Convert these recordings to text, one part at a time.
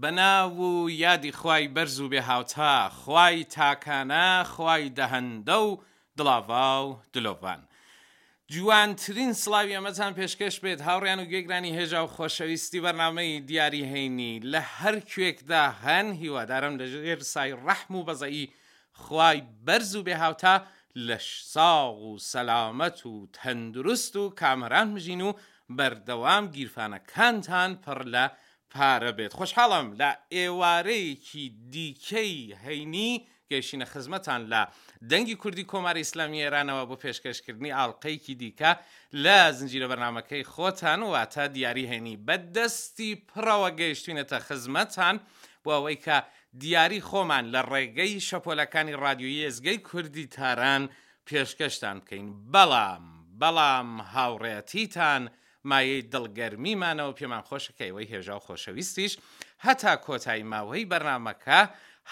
بە ناو و یادی خوای بەرز و بێ هاوتا، خوای تاکانە، خوای دەهەندە و دڵاڤا و دلۆڤان. جوانترین سڵاوی ئێمەتان پێشکەش بێت هاوڕێیان و گوێگرانی هێژا و خۆشەویستی بەرنامەی دیاری هەینی لە هەر کوێکدا هەن، هیوادارم لە ژێر سای ڕەحم و بەزەئی خوای بەرز و بێ هاوتا لەش ساغ و سەلامەت و تەندروست و کامەران بژین و بەردەوام گیرفانەکانتان پڕ لە پارە بێت خۆشحاڵم لە ئێوارەیەکی دیکەی هەینی گەیشتینە خزمەتان لە دەنگی کوردی کۆماری ئیسلامی ئێرانەوە بۆ پێشکەشکردنی ئاڵلقەیەکی دیکە لە زنجیرە بەرنمەکەی خۆتان واتە دیاری هەینی بەدەستی پڕەوە گەیشتوینەتە خزمەتان بۆ ئەوەی کە دیاری خۆمان لە ڕێگەی شەپۆلەکانی ڕادیۆی ئێزگەی کوردی تاران پێشکەشتان بکەین بەڵام بەڵام هاوڕێتیتان مایەی دڵ گەرمیمانە و پێمان خۆشە کە ئێوەی هێژا و خۆشەویستیش هەتا کۆتایی ماوەی بەرنامەکە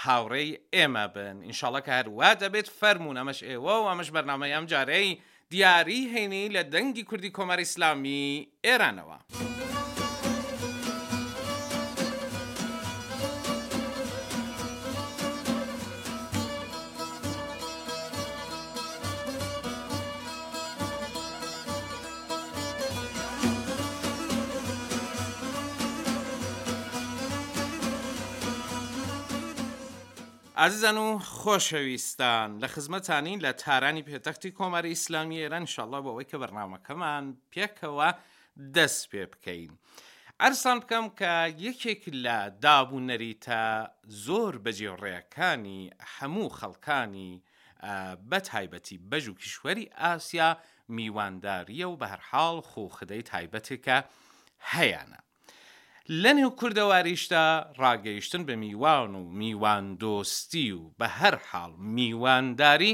هاوڕێی ئێمە بن ان شاءاللە کە هەر وا دەبێت فەرموون ئەمەش ئێوە و ئەمەش بەرنامەی ئەم جارەی دیاری هەینی لە دەنگی کوردی کۆماری ئیسلامی ئێرانەوە. ئازیزان و خۆشەویستان لە خزمەتانین لە تارانی پێتەختی کۆماری ئیسلامی ئێران شڵە بۆ ئەوەی کە بەرنمەکەمان پێکەوە دەست پێ بکەین. ئەرسان بکەم کە یەکێک لە دابوو نەریتە زۆر بەجێڕێەکانی هەموو خەڵکانی بە تایبەتی بەژ و کیشوەری ئاسیا میوانداریە و بەهەرحاڵ خوخدەی تایبەتێکە هەیانە لەنێو کوردەواریشدا ڕاگەیشتن بە میوان و میوان دۆستی و بەهەرحاڵ میوانداری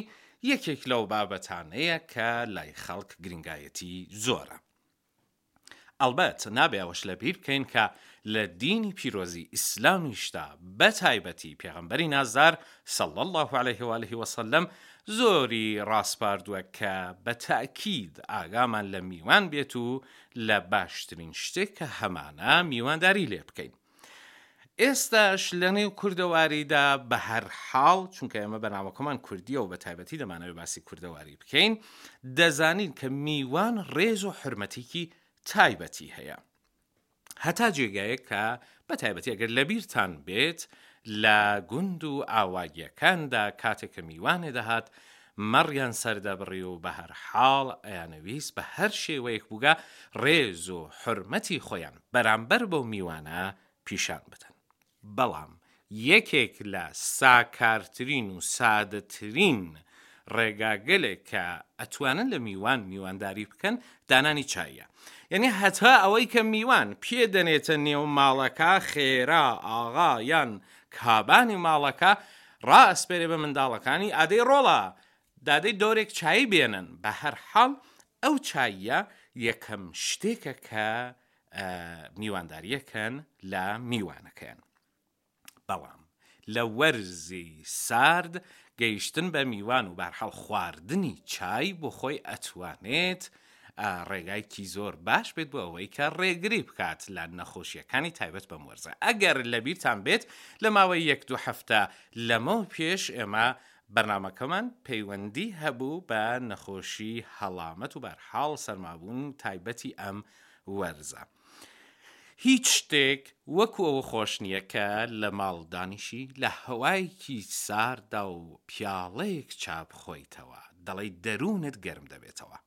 یەکێک لەو بابەتانەیە کە لای خەڵک گرنگایەتی زۆرە. ئەڵبەت نابێ ئەوەش لە بیر بکەین کە لە دینی پیرۆزی ئیسلامیشدا بە تایبەتی پێغەمبەری نازدار صلی اللە علیه و آله و سلم زۆری ڕاسپاردووە کە بە تەئکید ئاگامان لە میوان بێت و لە باشترین شتێک کە هەمانە میوانداری لێ بکەین. ئێستاش لە نێو کوردەواریدا بە هەر حاڵ، چونکە ئێمە بەرنامە کۆمان کوردیە و بە تایبەتی دەمانەوێت باسی کوردەواری بکەین، دەزانین کە میوان ڕێز و حورمەتیکی تایبەتی هەیە. هەتا جێگایەک کە بە تایبەتی ئەگەر لە بیرتان بێت لە گوند و ئاواگیەکاندا کاتێک کە میوانێ دەهات، مەڕیان سەر دەبڕی و بە هەر حاڵ ئەیانەویست بە هەر شێوەیەک بووگا ڕێز و حورمەتی خۆیان بەرامبەر بەو میوانە پیشان بدەن بەڵام یەکێک لە ساکارترین و سادەترین ڕێگاگەلێک کە ئەتوانن لە میوان میوانداری بکەن دانانی چاییە یەنی هەتا ئەوەی کە میوان پێ دەنێتە نێو ماڵەکە خێرا ئاغا یان کابانی ماڵەکە ڕائەسپێرێ بە منداڵەکانی، ئادەی ڕۆڵە دادەی دۆرێک چایی بێنن، بە هەر حاڵ ئەو چاییە یەکەم شتێکە کە میواندارییەکەن لە میوانەکەیان. بەڵام لە وەرزی سارد گەیشتن بە میوان و بە هەر حاڵ خواردنی چای بۆ خۆی ئەتوانێت ڕێگایکی زۆر باش بێت بۆ ئەوەی کە ڕێگری بکات لە نەخۆشیەکانی تایبەت بەم وەرزە ئەگەر لە بیرتان بێت لە ماوەی یەک دوو هەفتە لەمەو پێش ئێمە بەرنمەکەمان پەیوەندی هەبوو بە نەخۆشی هەڵامەت و بەرحاڵ سەرمابوون تایبەتی ئەم وەرزە. هیچ شتێک وەکو ئەوە خۆش نییە کە لە ماڵ دانیشی لە هەوایەکی سارددا و پیاڵەیەک چا بخۆیتەوە، دەڵێی دەروونت گەرم دەبێتەوە.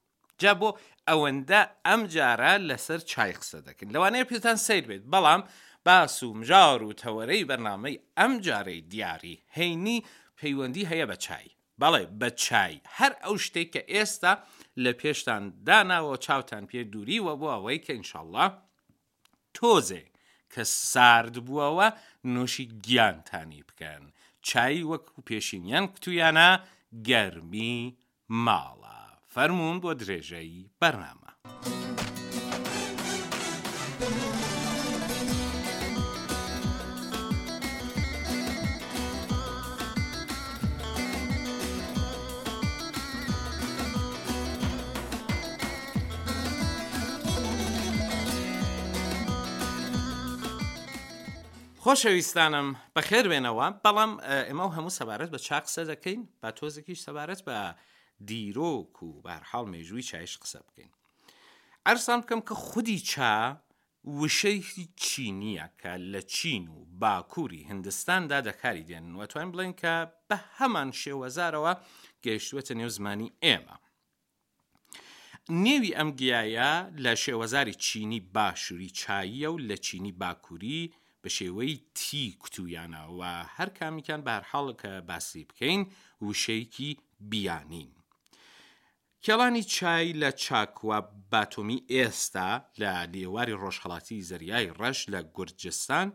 جا بۆ ئەوەندە ئەم جارە لەسەر چای قسە دەکەین؟ لەوانەیە پێتان سەیر بێت، بەڵام باس و مژار و تەوەرەی بەرنامەی ئەمجارەی دیاری هەینی پەیوەندی هەیە بە چای. بەڵێ بە چای هەر ئەو شتەی کە ئێستا لە پێشتان داناوە چاوتان پێ دووریوە بۆ ئەوەی کە ئینشاڵڵا تۆزێ کە سارد بووەوە نۆشی گیانتانی بکەن چای وەک و پێشینیان کوتویانە گەرمی ماڵە. فەرموون بۆ درێژەی بەرنامە. خۆشەویستانم بەخێربێنەوە بەڵام ئێمە هەموو سەبارەت بە چاقسە دەکەین با تۆزێکیش سەبارەت بە دیرۆک و بەهەرحاڵ مێژووی چایش قسە بکەین. عەرزتان بکەم کە خودی چا وشەیهکی چینییە کە لە چین و باکووری هندستاندا دەکاری دێنن و ئەتوانین بڵێین کە بە هەمان شێوەزارەوە گەیشتووەتە نێو زمانی ئێمە. نێوی ئەم گیایە لە شێوەزاری چینی باشووری چاییە و لە چینی باکووری بە شێوەی تی کوتوویانە و هەر کامیکان بە هەرحاڵ کە باسی بکەین وشەیەکی بیانین. کێڵانی چای لە چاکوە باتومی ئێستا لە لێواری ڕۆژهەڵاتی زەریای ڕەش لە گورجستان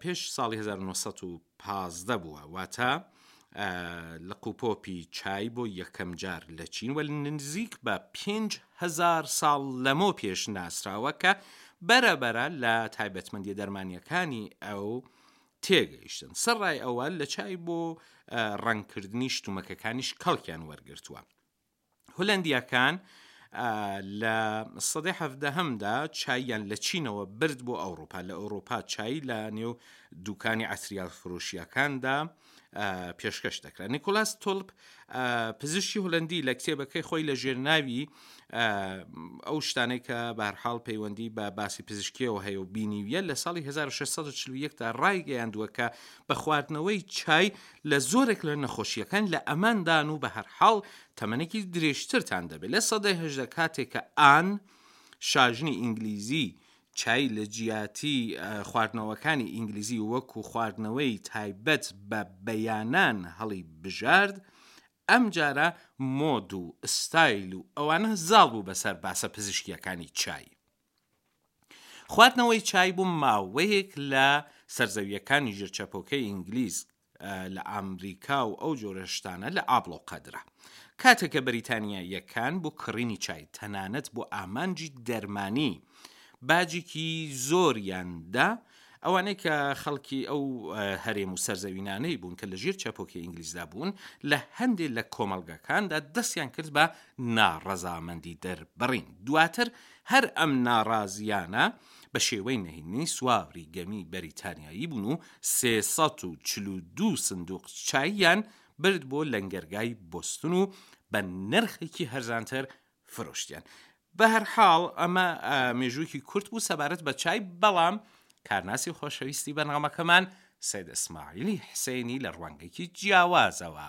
پێش ساڵی 1950 بووە واتە لە قوپۆپی چای بۆ یەکەم جار لە چین وە نزیک بە 5هزار ساڵ لەمە پێش ناسراوە کە بەرەبەرە لە تایبەتمەندی دەرمانیەکانی ئەو تێگەیشتن سەرڕای ئەوە لە چای بۆ ڕەنگکردنی شتومەکەکانیش کەڵکیان وەرگرتووە هولندیەکان لە سەدەی حەفدەهەمدا چاییان لە چینەوە برد بۆ ئەوروپا لە ئەوروپا چای لە نێو دوکانی ئەسریال فرۆشیەکاندا پێشکەش دەکرا نیکۆلاس تۆلپ پزیشکی هولندی لە کتێبەکەی خۆی لە ژێرناوی ئەو شتانەی کە بارحاڵ پەیوەندی بە باسی پزیشکیەوە هەیە و بینیویە لە ساڵی 1640 تا ڕایگەیاندووە کە بە خواردنەوەی چای لە زۆرێک لە نەخۆشیەکان لە ئەماندان و بە هەرحاڵ تەمەێکی درێژترتان دەبێت لە سەدەی هەژدە کاتێک کە ئان شاژنی ئینگلیزی چای لە جیاتی خواردنەوەکانی ئینگلیزی وەکو خواردنەوەی تایبەت بە بەیانان هەڵی بژارد ئەم جارە مۆد و ستایل و ئەوانە زاڵ بوو بەسەر باسە پزیشکیەکانی چای. خواردنەوەی چای بۆ ماوەیەک لە سەرزەویەکانی ژێر چەپۆکەی ئینگلیز لە ئامریکا و ئەو جۆرە شتانە لە ئابڵۆقە درا. کاتێک کە بەریتانیاییەکان بۆ کڕینی چای تەنانەت بۆ ئامانجی دەرمانی باجێکی زۆریان دا، ئەوانەی کە خەڵکی ئەو هەرێم و سەرزەوینانەی بوون کە لە ژێر چەپۆکی ئینگلیزدا بوون لە هەندێک لە کۆمەڵگەکاندا دەستیان کرد بە ناڕەزامەندی دەربڕین دواتر هەر ئەم ناڕازیانە بە شێوەی نهینی سواری گەمی بەریتانیایی بوون و 342 سندوق چاییان برد بۆ لەنگەرگای بستون و بە نرخێکی هەرزانتر فرۆشتیان. بەهەرحاڵ ئەمە مێژوویەکی کورت بوو سەبارەت بە چای بەڵام کارناسی و خۆشەویستی بەرنامەکەمان سید ئیسماعیلی حسێنی لە ڕوانگەیەکی جیاوازەوە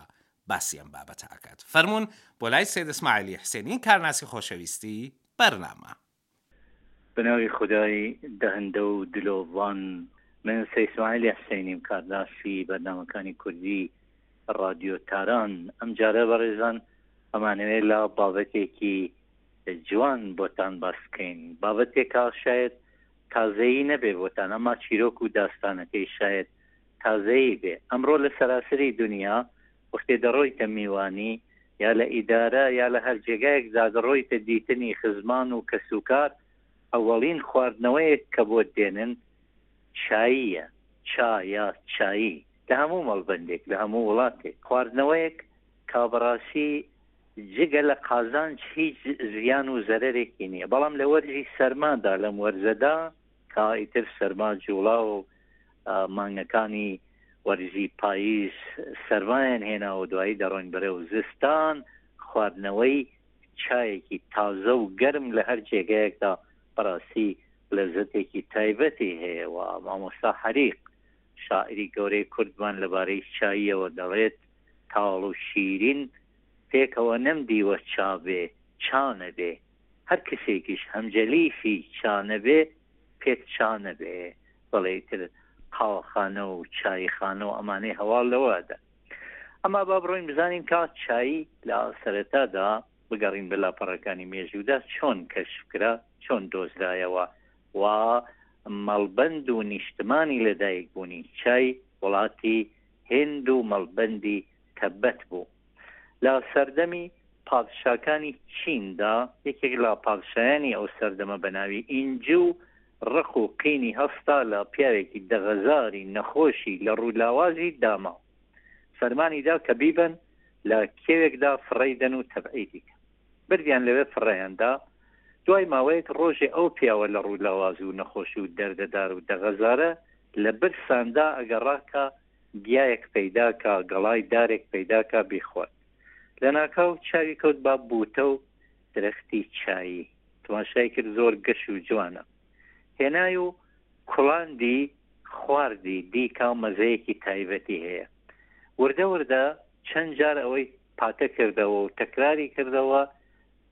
باسی ئەم بابەتە ئەکات فەرموون بۆ لای سید ئیسماعیلی حسێنی کارناسی خۆشەویستی بەرنامە. بەناوی خودای دهندە و دلۆڤان من سیسماعیل حسینیم کارناسی بەرنامەکانی کوردی ڕادیۆ تاران ئەم جارە بەڕێزان ئەمانەوێ لا بابەتێکی جوان بۆتان باسکەین بابەتێکا شاید تازەیی نەبێ بۆتان ئەما چیرۆک و داستانەکەی شاید تازەیی بێ ئەمڕۆ لە سەراسری دنیا وەختێ دەڕۆیتە میوانی یا لە ئیدارە یا لە هەر جێگایەک دادەڕۆیتە دیتنی خزمان و کەسوکار ئەوەڵین خواردنەوەیەک کە بۆت دێنن چاییە چا یا چایی لە هەموو مەڵبەندێک لە هەموو وڵاتێک خواردنەوەیەک کابڕاسی جگە لە قازانج هیچ زیان و زەرێکی نییە بەڵام لە وەرزی سەرمادا لەم وەرزەدا تا ئیتر سەرما جوڵا و مانگەکانی وەرزی پاییز سەرمایان هێنا و دوایی دەڕۆین بەرەو زستان، خواردنەوەی چایەکی تازە و گەرم لە هەر جێگەیەکدا بەڕاستی لەزەتێکی تایبەتی هەیە و مامۆستا حەریق شاعیری گەورەی کوردمان لەبارەی چاییەوە دەڵێت، تاڵ و شیرین پێکەوە نەمدیوە چا بێ چا نەبێ. هەر کەسێکیش هەمجەلیسی چا نەبێ پێت چا نەبێ بەڵێ ئیتر قاوەخانە و چایی خانە و ئەمانەی هەواڵ لەوە ئەدەن ئەما با بڕۆین بزانین کا چایی لە سەرەتادا بگەڕین بە لاپەڕەکانی مێژوودا چۆن کەشف کرا چۆن دۆزرایەوە و مەڵبەند و نیشتمانی لەدایک بوونی چای وڵاتی هند و مەڵبەندی تەبەت بوو لە سەردەمی پادشاکانی چیندا یەکێک لە پادشایانی ئەو سەردەمە بە ناوی ئینجو ڕق و قینی هەستا لە پیاوێکی دەغەزاری نەخۆشی لە ڕوولاوازی داما فەرمانی دا کە بیبن لە کێوێکدا فڕەی دەن و تەبعی دیکە بردیان لەوێ فڕەیاندا دوای ماوەیەک ڕۆژێ ئەو پیاوە لە ڕوولاواز و نەخۆش و دەردەدار و دەغەزارە لە برساندا ئەگەڕاکە گیایەک پەیدا کا، گەڵای دارێک پەیدا کا بیخوات. لەناکاو چاوی کەوت بە بووتە و درەختی چایی. تماشای کرد زۆر گەش و جوانە. هێنای و کوڵاندی خواردی، دی کا مەزەیەکی تایبەتی هەیە. وردە وردە چەند جار ئەوەی پاتە کردەوە و تەکراری کردەوە.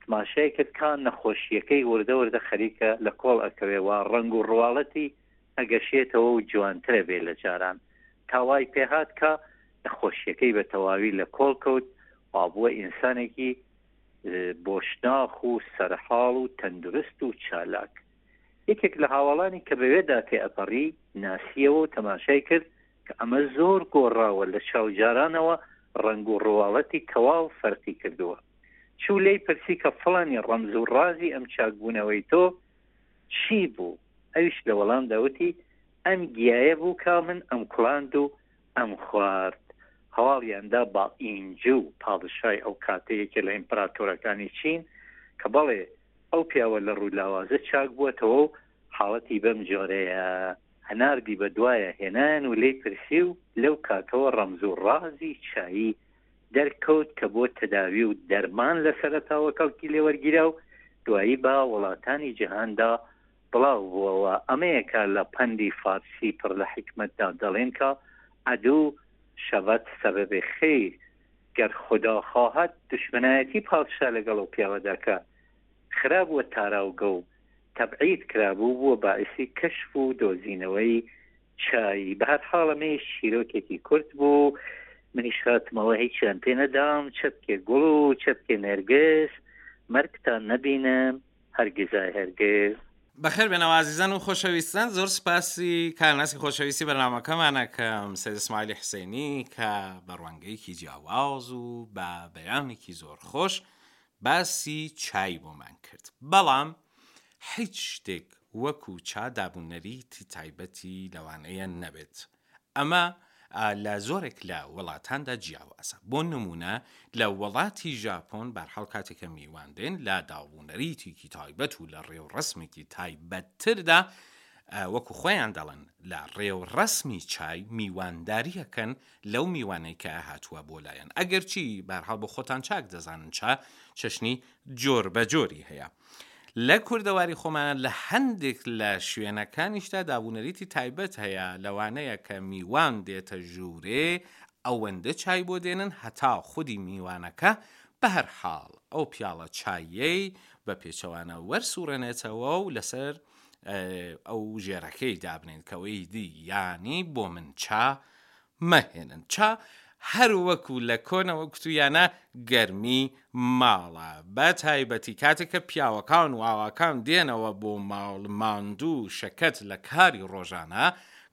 تماشای کرد کا نەخۆشییەکەی وردە وردە خەریکە لە کۆڵ ئەکەوێ و ڕەنگ و ڕواڵەتی ئەگەشێتەوە و جوانترە بێ لە جاران. تا وای پێ هات کە نەخۆشییەکەی بە تەواوی لە کۆڵ کەوت، وابووە ئینسانێکی بۆشناخ و سەرحاڵ و تەندروست و چالاک. یەکێک لە هاوەڵانی کە بەوێدا تێئەپەڕی، ناسییەوە و تەماشای کرد کە ئەمە زۆر گۆڕاوە، لە چاو جارانەوە ڕەنگ و ڕواڵەتی تەواو فەرقی کردووە. چوو لێی پرسی کە فڵانی ڕەمز و ڕازی ئەم چاکبوونەوەی تۆ، چی بوو؟ ئەویش لە وەڵامدا وتی، ئەم گیایە بوو کا من ئەمکوڵاند و ئەمخوارد. هەواڵیان دا با ئینجو، پادشای ئەو کاتە یەکێ لە ئیمپراتۆرەکانی چین، کە بەڵێ ئەو پیاوە لە ڕوو لاوازە چاک بووەتەوە و حاڵەتی بەم جۆرەیە. هەناردی بە دوایە هێنایان و لێی پرسی و لەو کاتەوە ڕەمز و ڕازی چایی دەرکەوت کە بۆ تەداوی و دەرمان لە سەرەتاوە کەڵکی لێ وەرگیرا و دوایی بە وڵاتانی جیهاندا بڵاو بووەوە، ئەمەیە کە لە پەندی فارسی پڕ لە حیکمەتدا دەڵێن کە، عدو شود سبب خیر، گەر خودا خواهد دوشمنایەتی پادشا لەگەڵ ئەو پیاوەدا کە خراپ و تاراوگە و تەبعید کرابوو، بووە باعیسی کەشف و دۆزینەوەی چای، بەهەرحاڵ ئەمەیش چیرۆکێکی کورت بوو، منیش هاتمەوە هیچیان پێ نەدام، چەپکێ گوڵ و چەپکێ نێرگز، مەرگتان نەبینم هەرگیزای هەرگز. بەخێر بێنەوە ئازیزان و خۆشەویستان زۆر سپاسی کارناسی خۆشەویستی بەرنامەکەمانە کە سید سمایلی حسینی کە بە ڕوانگەیەکی جیاواز و بە بەیانێکی زۆر خۆش باسی چای بۆمان کرد بەڵام هیچ شتێک وەکو چا دابونەریتی تایبەتی لەوانەیە نەبێت ئەمە لە زۆرێک لە وڵاتاندا جیاوازە بۆ نمونە لە وڵاتی ژاپۆن بەرحاڵ کاتێکە میوان دێن لا دابونەریتیکی تایبەت و لە ڕێوڕسمێکی تایبەتتردا وەکو خۆیان دەڵن لە ڕێوڕسمی چای میوانداریەکەن لەو میوانەی کە هاتووە بۆ لایەن ئەگەرچی بارها بۆ خۆتان چاک دەزانن چا چەشنی جۆر بە جۆری هەیە لە کوردەواری خۆمانا لە هەندێک لە شوێنەکانیشدا دابونەریتی تایبەت هەیە لەوانەیە کە میوان دێتە ژوورێ ئەوەندە چای بۆ دێنن هەتا خودی میوانەکە بە هەر حاڵ ئەو پیاڵە چاییەی بە پێچەوانە وەرسوڕێنێتەوە و لەسەر ئەو ژێرەکەی دابنێن کەەوەی دی یانی بۆ من چا مەهێنن چا هەر وەکو لە کۆنەوە کوتویانە گەرمی ماڵە بە تایبەتی کاتێک کە پیاوەکان و ئاواکان دێنەوە بۆ ماڵ ماندوو شەکەت لە کاری ڕۆژانە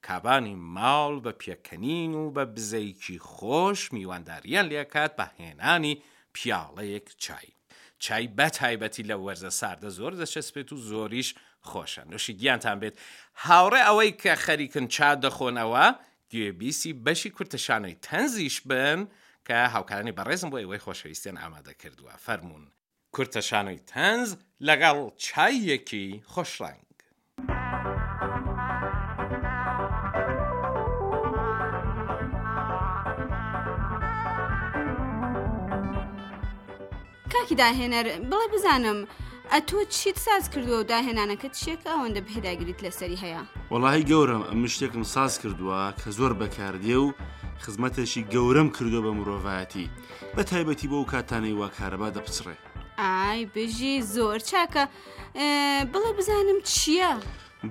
کابانی ماڵ بە پێکەنین و بە بزەیکی خۆش میوانداریان لێ ئەکات بە هێنانی پیاڵەیەک چای چای بە تایبەتی لە وەرزە ساردە زۆر دەچەسپێت و زۆریش خۆشە نوشی گیانتان بێت هاوڕێ ئەوەی کە خەریکن چا دەخۆنەوە گوێبیسی بەشی کورتە شانۆی تەنزیش بن کە هاوکارانی بەڕێزم بۆ ئێوەی خۆشەویستیان ئامادە کردووە. فەرموون. کورتە شانۆی تەنز لەگەڵ چاییەکی خۆش ڕەنگ. کاکی داهێنەر بڵێ بزانم ئەتۆ چیت ساز کردووە و داهێنانەکە چیەکە ئەوەندە بهێداگریت لەسەری هەیە وەڵی گەورم ئەم شتێکم ساز کردووە کە زۆر بەکاردێ و خزمەتێکی گەورەم کردو بە مرۆڤایەتی بە تایبەتی بۆ و کاتانەی وا کارەبا دەپچڕێ ئای بژی زۆر چاکە بڵێ بزانم چییە؟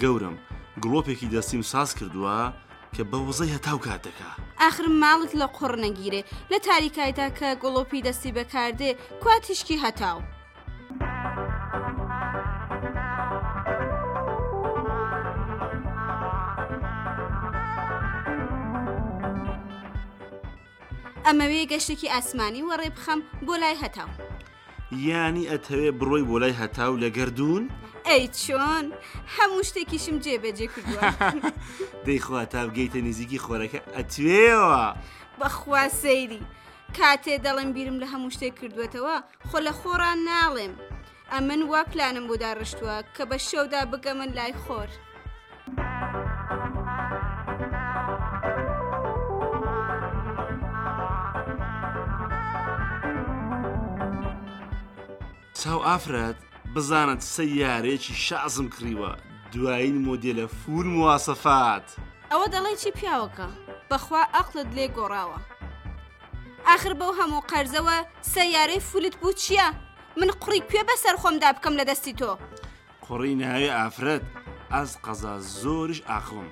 گەورەم گڵۆپێکی دەستیم ساز کردووە کە بە وزەی هەتاو کات دەکا. ئاخر ماڵت لە قوڕ نەگیرێ لە تاریکایدا کە گڵۆپی دەستی بەکاردێ کوا تیشکی هەتاو. ئەمەوێ گەشتێکی ئاسمانی وەڕێ بخەم بۆ لای هەتاو. یانی ئەتەوێ بڕۆی بۆ لای هەتاو لە گردردون؟ ئەی چۆن هەموو شتێکیشم جێبەجێ کردووە دەیخوا تا بگەیتە نزیکی خۆرەکە ئەتوێەوە بەخوا سەیری کاتێ دەڵێم بیرم لە هەموو شتێک کردوێتەوە خۆ لە خۆڕان ناڵێم ئەمن وا پلانم بۆ داڕشتووە کە بە شەودا بگەمن لای خۆر. چاو ئافرەت بزانت سەیارێکی شازم کڕیوە دوایین مۆدیلە فول موواسەفات ئەوە دەڵێ چی پیاوەکە بەخوا ئەقلت لێ گۆڕاوە ئاخر بەو هەموو قەرزەوە سەیارەی فولت بوو چییە؟ من قڕی کوێ بەسەر خۆمدا بکەم لە دەستی تۆ کوڕی ناوی ئافرەت ئەز قەزا زۆرش ئاخڵم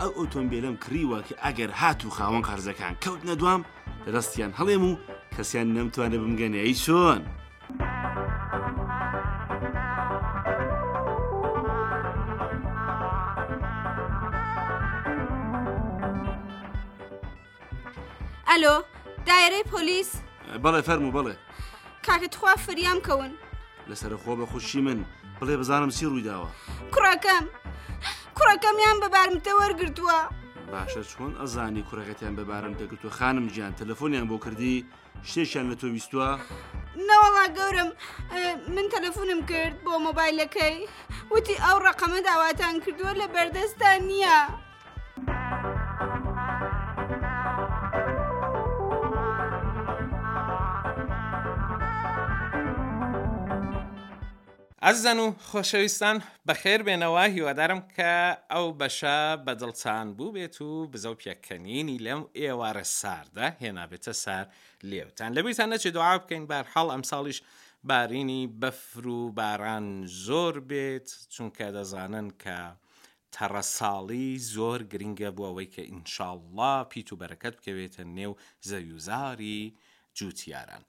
ئەو ئۆتۆمبیلم کڕیوە کە ئەگەر هات و خاوەن قەرزەکان کەوت نەدوام لە دەستیان هەڵێم و کەسیان نەمتوانە بمگەنەی چۆن. ئەلۆ دایرەی پۆلیس بەڵێ فەرمو بڵێ کاکە تخوا فریام کەون لەسەر خۆ بە خوشی من بڵێ بزانم چی ڕوویداوە کوڕەکەم کوڕەکەمیان بە بارمتە وەرگتووە باشە چۆن ئەزانی کوڕەکەتیان بە بارم دەگرتو خانم گیان تەلەفۆنیان بۆ کردی شتێکیان لە تۆ ویستوە نەوەڵا گەورم من تەلەفۆنم کرد بۆ مۆبایلەکەی وتی ئەو ڕقەمە داواتان کردووە لە بەردەستان نییە ئەزەن و خۆشەویستان بەخێر بێنەوە هیوادارم کە ئەو بەشە بەدڵتان بوو بێت و بزە و پێکەنینی لەم ئێوارە ساردە هێنابێتە سار لێوتان لەبیتان نەچێت دوعا بکەین بار حاڵ ئەم ساڵیش بارینی بەفر و باران زۆر بێت چونکە دەزانن کە تەڕەساڵی زۆر گرنگە بۆ ئەوەی کە ان شااللە پیت و بەرەکەت بکەوێتە نێو زەویوزاری جوتیاران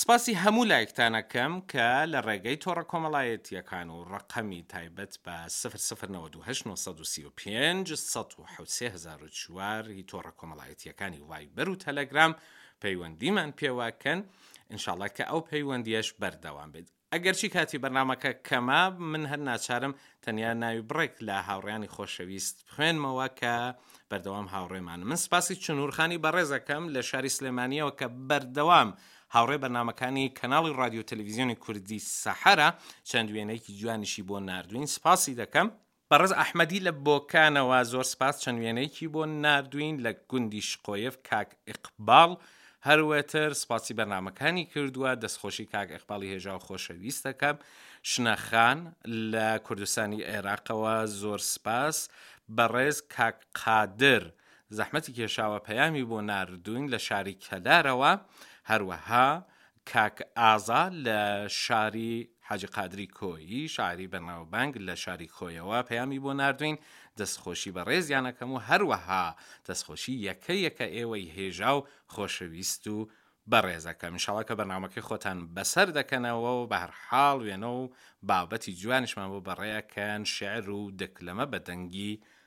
سپاسی هەموو لایکتان ئەکەم کە لە ڕێگەی تۆڕە کۆمەڵایەتیەکان و ڕەقەمی تایبەت بە سفر سفر نەوەد و هەشت نۆ سەد و سی و پێنج سەد و حەوت سێ هەزار و چوار ی تۆڕە کۆمەڵایەتیەکانی ڤایبەر و تەلەگرام پەیوەندیمان پێوە کەن ان شااللە کە ئەو پەیوەندیەش بەردەوام بێت. ئەگەرچی کاتی بەرنامەکە کەمە من هەر ناچارم تەنیا ناوی بڕێک لە هاوڕیانی خۆشەویست بخوێنمەوە کە بەردەوام هاوڕێمان من سپاسی چنورخانی بەڕێزەکەم لە شاری سلێمانیەوە کە بەردەوام هاوڕێ بەنامەکانی کەناڵی رادیو تەلویزیۆنی کوردی سەحرا چەند وێنەیەکی جوانیشی بۆ نردوین سپاسی دەکەم بەڕێز ئەحمەدی لە بۆکانەوە زۆر سپاس چەند وێنەیەکی بۆ ناردوین لە گوندی شقۆیەف کاک ئیقباڵ هەروەتر سپاسی بەرنامەکانی کردوە دەستخۆشی کاک ئیقباڵی هێژاو خۆشەویست دەکەم شنە خان لە کوردستانی عێراقەوە زۆر سپاس بەڕێز کاک قادر زەحمەتی کێشاوە پەیامی بۆ ناردوین لە شاری کەلارەوە هەروەها کاک ئازا لە شاری حاجی قادری کۆیی شاعیری بەناوبانگ لە شاری کۆیەوە پەیامی بۆ ناردوین دەست خۆشی بەڕێزیان ئەکەم و هەروەها دەست خۆشی یەکە یەکە ئێوەی هێژا و خۆشەویست و بەڕێز ئەکەم انشااللە کە بەرنامەکەی خۆتان بەسەر دەکەنەوە و بەهەرحاڵ وێنە و بابەتی جوانیشمان بۆ بەڕێ ئەکەن شعر و دەکلەمە بە دەنگی